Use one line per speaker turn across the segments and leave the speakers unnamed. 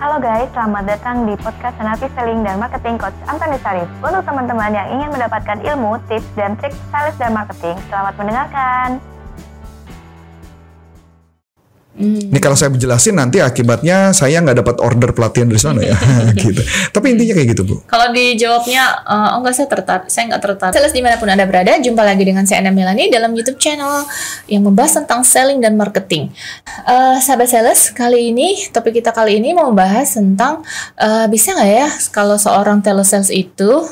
Halo guys, selamat datang di podcast Senapi Selling dan Marketing Coach Antoni Sarif. Untuk teman-teman yang ingin mendapatkan ilmu, tips, dan trik sales dan marketing, selamat mendengarkan.
Ini kalau saya jelasin nanti akibatnya saya nggak dapat order pelatihan dari sana ya, gitu. Tapi intinya kayak gitu bu.
Kalau dijawabnya, eh, oh enggak saya tertarik, saya nggak tertarik. Sales di mana pun anda berada, jumpa lagi dengan saya Ana Melani dalam YouTube channel yang membahas tentang selling dan marketing. Eh, sahabat sales, kali ini topik kita kali ini mau membahas tentang eh, bisa nggak ya kalau seorang telesales itu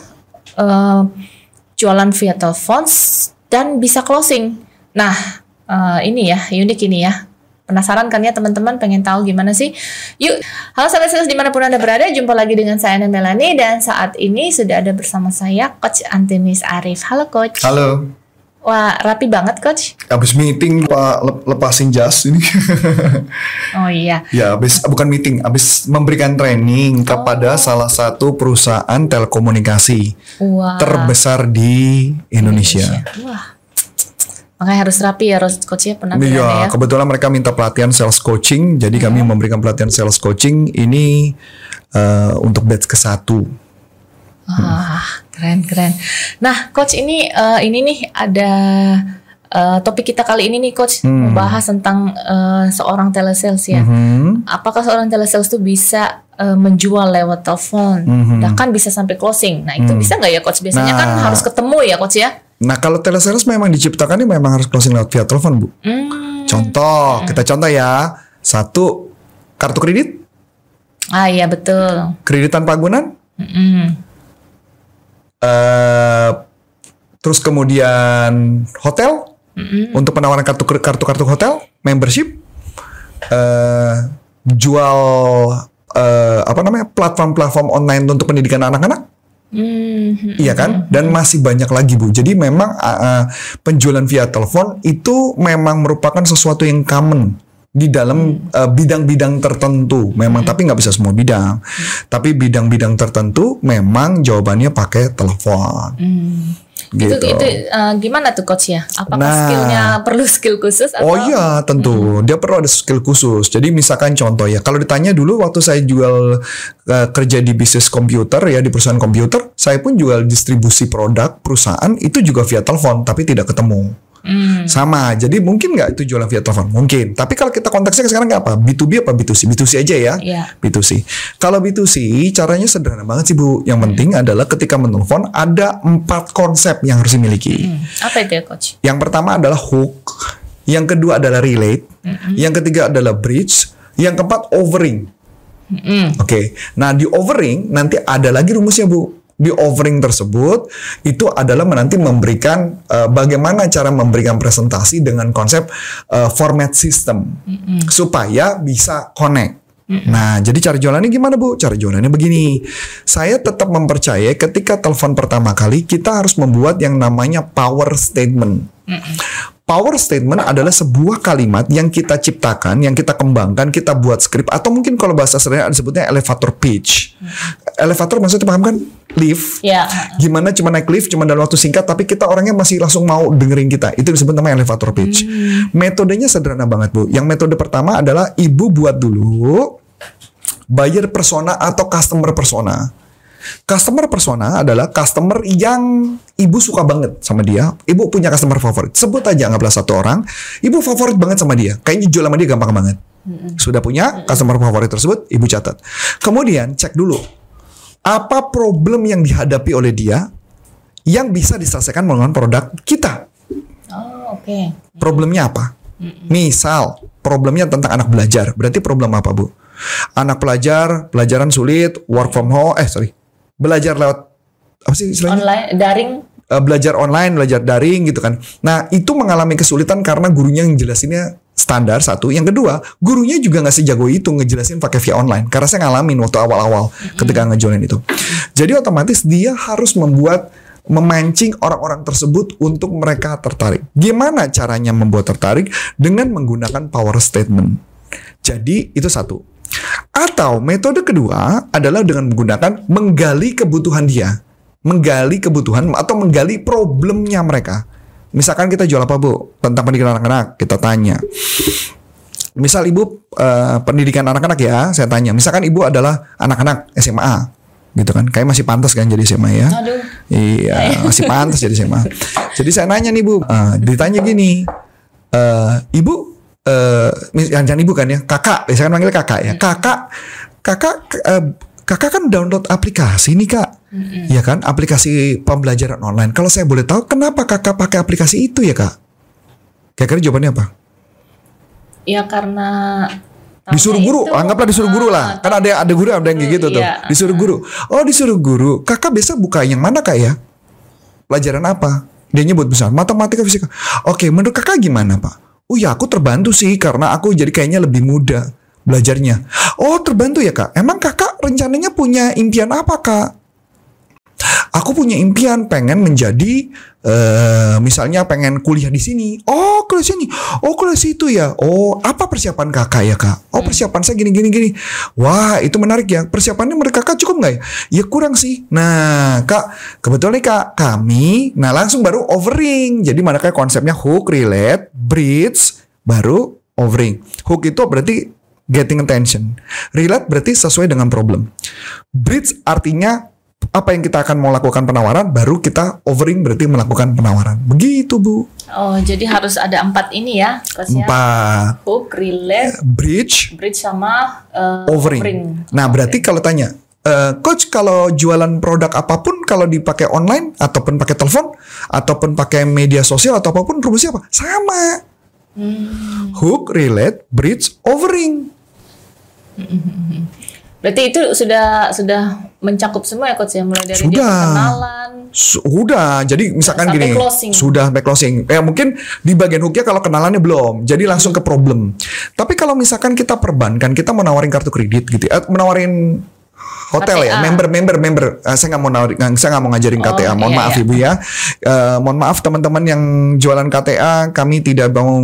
eh, jualan via telepon dan bisa closing. Nah, eh, ini ya unik ini ya. Penasaran kan ya teman-teman pengen tahu gimana sih? Yuk, halo sahabat sales di mana pun anda berada, jumpa lagi dengan saya Ana Melani dan saat ini sudah ada bersama saya Coach Antinis Arif. Halo Coach.
Halo.
Wah rapi banget Coach.
Abis meeting lupa lep- lepasin jas ini.
Oh iya.
ya abis bukan meeting, abis memberikan training kepada salah satu perusahaan telekomunikasi
Wah.
terbesar di Indonesia.
Wah. Makanya harus rapi ya Ros- Coach ya penampilannya
Iya,
ya.
kebetulan mereka minta pelatihan sales coaching, jadi kami memberikan pelatihan sales coaching ini eh, untuk batch ke satu.
Wah, keren keren. Nah, coach ini eh, ini nih ada eh, topik kita kali ini nih coach
Hmm.
membahas tentang eh, seorang telesales ya.
Mhm.
Apakah seorang telesales itu bisa menjual lewat telepon,
Mhm.
bahkan bisa sampai closing. Nah, itu
Hmm.
bisa nggak ya coach? Biasanya kan
Nah.
harus ketemu ya coach ya.
Nah kalau telesales memang diciptakannya memang harus closing lewat via telepon bu.
Hmm.
Contoh, kita contoh ya. Satu, kartu kredit,
Ah iya betul.
kredit tanpa agunan.
Mm-mm.
eh terus kemudian hotel
Mm-mm.
untuk penawaran kartu kartu kartu hotel, membership, eh jual eh apa namanya platform-platform online untuk pendidikan anak-anak.
Hmm.
Iya kan? Dan masih banyak lagi Bu. Jadi memang uh, uh, penjualan via telepon itu memang merupakan sesuatu yang common di dalam uh, bidang-bidang tertentu. Memang tapi nggak bisa semua bidang. Tapi bidang-bidang tertentu memang jawabannya pakai telepon.
Hmm.
Gitu.
Itu itu eh, gimana tuh coach ya? Apakah
Nah.
skillnya perlu skill khusus atau?
Oh iya tentu dia perlu ada skill khusus. Jadi misalkan contoh ya kalau ditanya dulu waktu saya jual uh, kerja di bisnis komputer ya di perusahaan komputer, saya pun jual distribusi produk perusahaan itu juga via telepon tapi tidak ketemu.
Hmm.
Sama, jadi mungkin nggak itu jualan via telepon? Mungkin. Tapi kalau kita konteksnya sekarang nggak apa? B2B apa B2C? B2C aja ya.
Iya.
B2C. Kalau B2C caranya sederhana banget sih Bu. Yang penting adalah ketika menelpon ada empat konsep yang harus dimiliki.
Hmm. Apa itu ya coach?
Yang pertama adalah hook, yang kedua adalah relate, yang ketiga adalah bridge, yang keempat overing.
Mm-mm.
Oke, nah di overing nanti ada lagi rumusnya bu. Di overing tersebut itu adalah nanti memberikan eh, bagaimana cara memberikan presentasi dengan konsep eh, format system supaya bisa connect. Nah, jadi cara jualannya gimana bu? Cara jualannya begini. Saya tetap mempercayai ketika telepon pertama kali kita harus membuat yang namanya power statement. Power statement adalah sebuah kalimat yang kita ciptakan, yang kita kembangkan, kita buat skrip atau mungkin kalau bahasa sederhana disebutnya elevator pitch. Elevator maksudnya paham kan? Lift.
Ya.
Gimana cuma naik lift cuma dalam waktu singkat tapi kita orangnya masih langsung mau dengerin kita. Itu disebut namanya elevator pitch. Metodenya sederhana banget, Bu. Yang metode pertama adalah ibu buat dulu buyer persona atau customer persona. Customer persona adalah customer yang ibu suka banget sama dia. Ibu punya customer favorit. Sebut aja anggaplah satu orang. Ibu favorit banget sama dia. Kayaknya jual sama dia gampang banget. Sudah punya customer favorit tersebut, ibu catat. Kemudian cek dulu apa problem yang dihadapi oleh dia yang bisa diselesaikan menggunakan produk kita.
Oh oke.
Problemnya apa? Misal problemnya tentang anak belajar. Berarti problem apa, Bu? Anak pelajar, pelajaran sulit, work from home, eh sorry, belajar lewat apa sih istilahnya?
Online daring.
Eh, belajar online, belajar daring gitu kan. Nah itu mengalami kesulitan karena gurunya yang jelasinnya standar satu. Yang kedua, gurunya juga nggak sejago itu ngejelasin pakai via online. Karena saya ngalamin waktu awal-awal ketika ngejoin itu. Jadi otomatis dia harus membuat memancing orang-orang tersebut untuk mereka tertarik. Gimana caranya membuat tertarik? Dengan menggunakan power statement. Jadi itu satu. Atau metode kedua adalah dengan menggunakan menggali kebutuhan dia. Menggali kebutuhan atau menggali problemnya mereka. Misalkan kita jual apa bu? Tentang pendidikan anak-anak. Kita tanya. misal ibu uh, pendidikan anak-anak ya, saya tanya, misalkan ibu adalah anak-anak SMA, gitu kan, kayak masih pantas kan jadi SMA ya?
Aduh.
Iya, masih pantas jadi SMA. Jadi saya nanya nih bu, uh, ditanya gini, uh, ibu, uh, jangan ibu kan ya, kakak, saya kan manggil kakak ya, kakak, kakak, uh, kakak kan download aplikasi nih kak, mm-hmm. ya kan, aplikasi pembelajaran online. Kalau saya boleh tahu, kenapa kakak pakai aplikasi itu ya kak? Kira-kira jawabannya apa?
Ya karena
disuruh guru, itu, anggaplah disuruh guru lah. Ah, kan ada ada guru ada yang kayak gitu tuh. Iya. Disuruh guru. Oh, disuruh guru. Kakak biasa buka yang mana kak ya? Pelajaran apa? Dia nyebut besar matematika fisika. Oke, menurut kakak gimana pak? Oh ya aku terbantu sih karena aku jadi kayaknya lebih mudah belajarnya. Oh terbantu ya kak. Emang kakak rencananya punya impian apa kak? Aku punya impian pengen menjadi uh, misalnya pengen kuliah di sini. Oh, kuliah sini. Oh, kuliah situ ya. Oh, apa persiapan Kakak ya, Kak? Oh, hmm. persiapan saya gini gini gini. Wah, itu menarik ya. Persiapannya menurut Kakak cukup nggak ya? Ya kurang sih. Nah, Kak, kebetulan nih Kak, kami nah langsung baru overing. Jadi mana kayak konsepnya hook, relate, bridge, baru overing. Hook itu berarti getting attention. Relate berarti sesuai dengan problem. Bridge artinya apa yang kita akan mau lakukan penawaran, baru kita offering berarti melakukan penawaran. Begitu bu.
Oh, jadi harus ada empat ini ya,
kelasnya. Empat.
Hook, relate,
bridge,
bridge sama uh,
offering. offering. Nah, okay. berarti kalau tanya, uh, coach kalau jualan produk apa pun kalau dipakai online ataupun pakai telepon ataupun pakai media sosial atau apa pun rumusnya apa? Sama. Hmm. Hook, relate, bridge, offering.
Berarti itu sudah sudah mencakup semua ya coach ya mulai dari
sudah.
dia kenalan.
Sudah. Jadi misalkan gini,
closing.
sudah back closing. Ya mungkin di bagian hooknya kalau kenalannya belum. Jadi langsung ke problem. Tapi kalau misalkan kita perbankan, kita mau nawarin kartu kredit gitu, ya, menawarin hotel KTA. ya member member member. Uh, saya nggak mau nawar, saya nggak mau ngajarin KTA oh, mohon iya, maaf iya. ibu ya. Uh, mohon maaf teman-teman yang jualan KTA kami tidak mau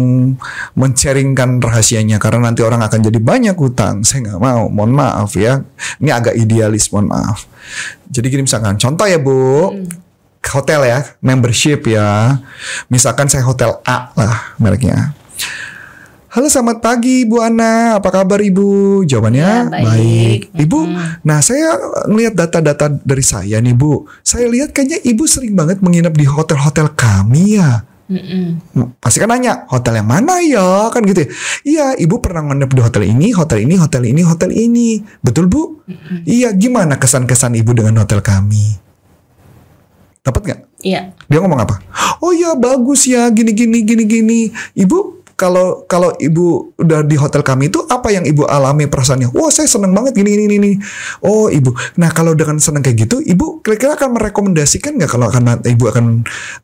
mencaringkan rahasianya karena nanti orang akan jadi banyak hutang. Saya nggak mau mohon maaf ya. Ini agak idealis mohon maaf. Jadi gini misalkan contoh ya bu. Hmm. hotel ya membership ya. Misalkan saya hotel A lah mereknya Halo selamat pagi Bu Ana, apa kabar Ibu? Jawabannya ya, baik. baik. Ibu, hmm. nah saya ngelihat data-data dari saya nih Bu. Saya lihat kayaknya Ibu sering banget menginap di hotel-hotel kami ya. Mm-mm. Pasti kan nanya hotel yang mana ya kan gitu ya. Iya ibu pernah nginep di hotel ini, hotel ini, hotel ini, hotel ini. Betul bu? Mm-mm. Iya gimana kesan-kesan ibu dengan hotel kami? Dapat nggak?
Iya.
Dia ngomong apa? Oh iya bagus ya gini gini gini gini. Ibu kalau kalau ibu udah di hotel kami itu apa yang ibu alami perasaannya? Wah saya seneng banget gini gini ini. Oh ibu. Nah kalau dengan seneng kayak gitu, ibu kira-kira akan merekomendasikan nggak kalau akan ibu akan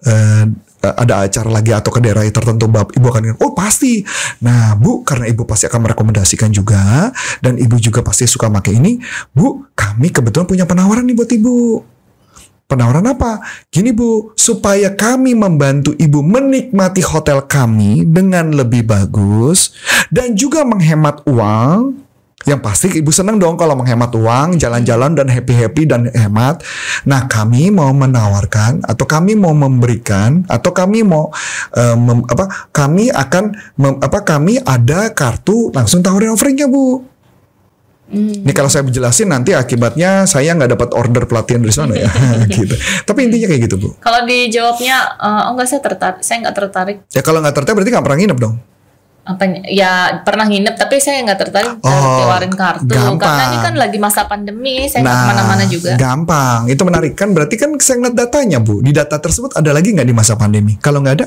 uh, ada acara lagi atau ke daerah tertentu bab ibu akan oh pasti nah bu karena ibu pasti akan merekomendasikan juga dan ibu juga pasti suka pakai ini bu kami kebetulan punya penawaran nih buat ibu Penawaran apa? Gini Bu, supaya kami membantu Ibu menikmati hotel kami dengan lebih bagus dan juga menghemat uang. Yang pasti Ibu senang dong kalau menghemat uang, jalan-jalan dan happy-happy dan hemat. Nah, kami mau menawarkan atau kami mau memberikan atau kami mau mem, apa? Kami akan mem, apa? Kami ada kartu langsung tawarin offeringnya Bu. Hmm. Ini kalau saya jelasin nanti akibatnya saya nggak dapat order pelatihan dari sana ya, gitu. Tapi intinya kayak gitu bu.
Kalau dijawabnya, uh, oh enggak saya tertarik, saya nggak tertarik.
Ya kalau nggak tertarik berarti nggak pernah nginep dong.
Apa? Ya pernah nginep tapi saya nggak tertarik oh, keluarin kartu gampang. karena ini kan lagi masa pandemi, saya nggak nah, ke mana-mana juga.
Gampang, itu menarik kan? Berarti kan saya ngeliat datanya bu. Di data tersebut ada lagi nggak di masa pandemi? Kalau nggak ada,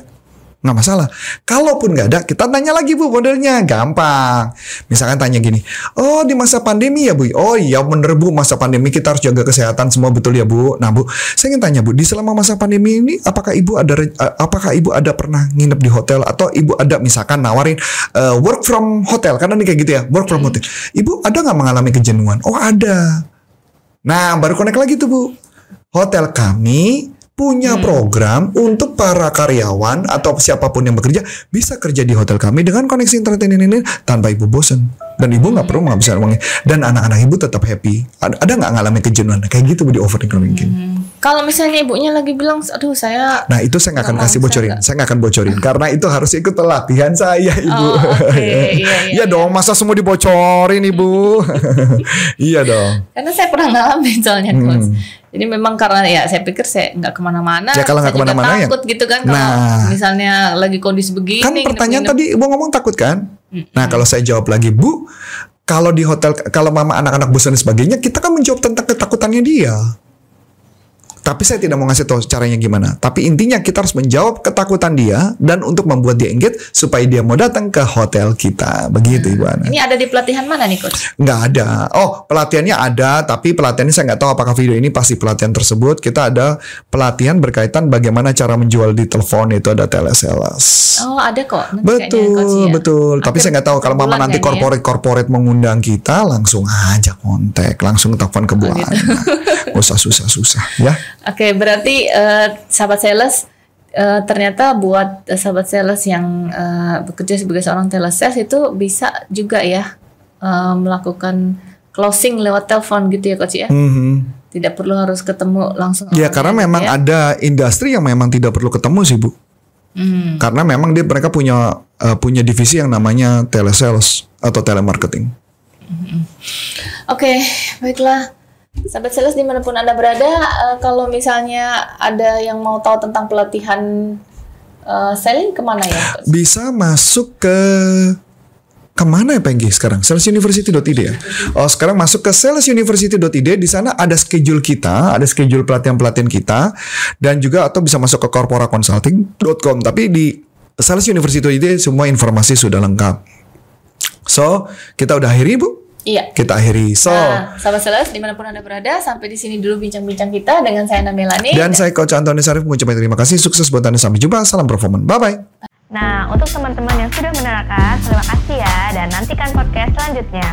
nggak masalah. Kalaupun nggak ada, kita tanya lagi bu modelnya, gampang. Misalkan tanya gini, oh di masa pandemi ya bu, oh iya bener bu masa pandemi kita harus jaga kesehatan semua betul ya bu. Nah bu, saya ingin tanya bu, di selama masa pandemi ini, apakah ibu ada, apakah ibu ada pernah nginep di hotel atau ibu ada misalkan nawarin uh, work from hotel, karena ini kayak gitu ya, work from hmm. hotel. Ibu ada nggak mengalami kejenuhan? Oh ada. Nah baru connect lagi tuh bu. Hotel kami punya hmm. program untuk para karyawan atau siapa pun yang bekerja bisa kerja di hotel kami dengan koneksi internet ini, ini tanpa ibu bosan dan ibu nggak perlu menghabiskan uangnya dan anak-anak ibu tetap happy ada nggak ngalami kejenuhan kayak gitu di overthinking hmm.
Kalau misalnya ibunya lagi bilang, aduh saya
Nah itu saya nggak akan kasih bocorin,
saya
nggak akan bocorin karena itu harus ikut pelatihan saya ibu.
Oh, oke. Iya, iya,
Iya dong, masa semua dibocorin ibu? iya dong.
Karena saya pernah ngalamin soalnya
Hmm.
coach. Jadi memang karena ya saya pikir saya nggak ke mana-mana.
Ya, kalau nggak
ke
mana-mana ya-
takut gitu kan kalau
Nah.
misalnya lagi kondisi begini.
Kan pertanyaan tadi ibu ngomong takut kan? Nah kalau saya jawab lagi bu, kalau di hotel kalau mama anak-anak bosan dan sebagainya, kita kan menjawab tentang ketakutannya dia. Tapi saya tidak mau ngasih tahu caranya gimana. Tapi intinya kita harus menjawab ketakutan dia dan untuk membuat dia engage supaya dia mau datang ke hotel kita. Begitu Ibu Ana.
Ini ada di pelatihan mana nih coach?
Nggak ada. Oh, pelatihannya ada, tapi pelatihannya saya nggak tahu apakah video ini pasti pelatihan tersebut. Kita ada pelatihan berkaitan bagaimana cara menjual di telepon itu ada telesales.
Oh ada kok. Nanti
Betul,
coach, ya.
betul. Tapi
Akhir
saya nggak tahu kalau mama nanti
kayaknya ya.
corporate-corporate mengundang kita, langsung aja kontak, langsung telepon ke Bu
Oh, gitu.
Ana. Usah susah-susah ya.
Oke, berarti eh, sahabat sales eh, ternyata buat eh, sahabat sales yang eh, bekerja sebagai seorang telesales itu bisa juga ya eh, melakukan closing lewat telepon gitu ya coach ya.
Mhm.
Tidak perlu harus ketemu langsung.
Ya karena
gitu
memang
ya.
ada industri yang memang tidak perlu ketemu sih Bu.
Hmm.
Karena memang dia mereka punya eh, punya divisi yang namanya telesales atau telemarketing.
Oke, baiklah. Sahabat sales di mana pun Anda berada, eh, kalau misalnya ada yang mau tahu tentang pelatihan eh, selling ke mana ya?
Bisa masuk ke ke mana ya Penggi sekarang? Salesuniversity.id ya. Oh sekarang masuk ke salesuniversity.id di sana ada schedule kita, ada schedule pelatihan-pelatihan kita dan juga atau bisa masuk ke corporaconsulting.com. Tapi di salesuniversity.id semua informasi sudah lengkap. So kita udah akhiri bu,
Iya.
kita akhiri. So
Nah, sahabat sales di mana pun anda berada, sampai di sini dulu bincang-bincang kita dengan saya Ana Melani.
dan saya Coach Antoni Sarif mengucapkan terima kasih, sukses buat anda sampai jumpa, salam performan, bye bye.
Nah, untuk teman-teman yang sudah menerangkan, terima kasih ya dan nantikan podcast selanjutnya.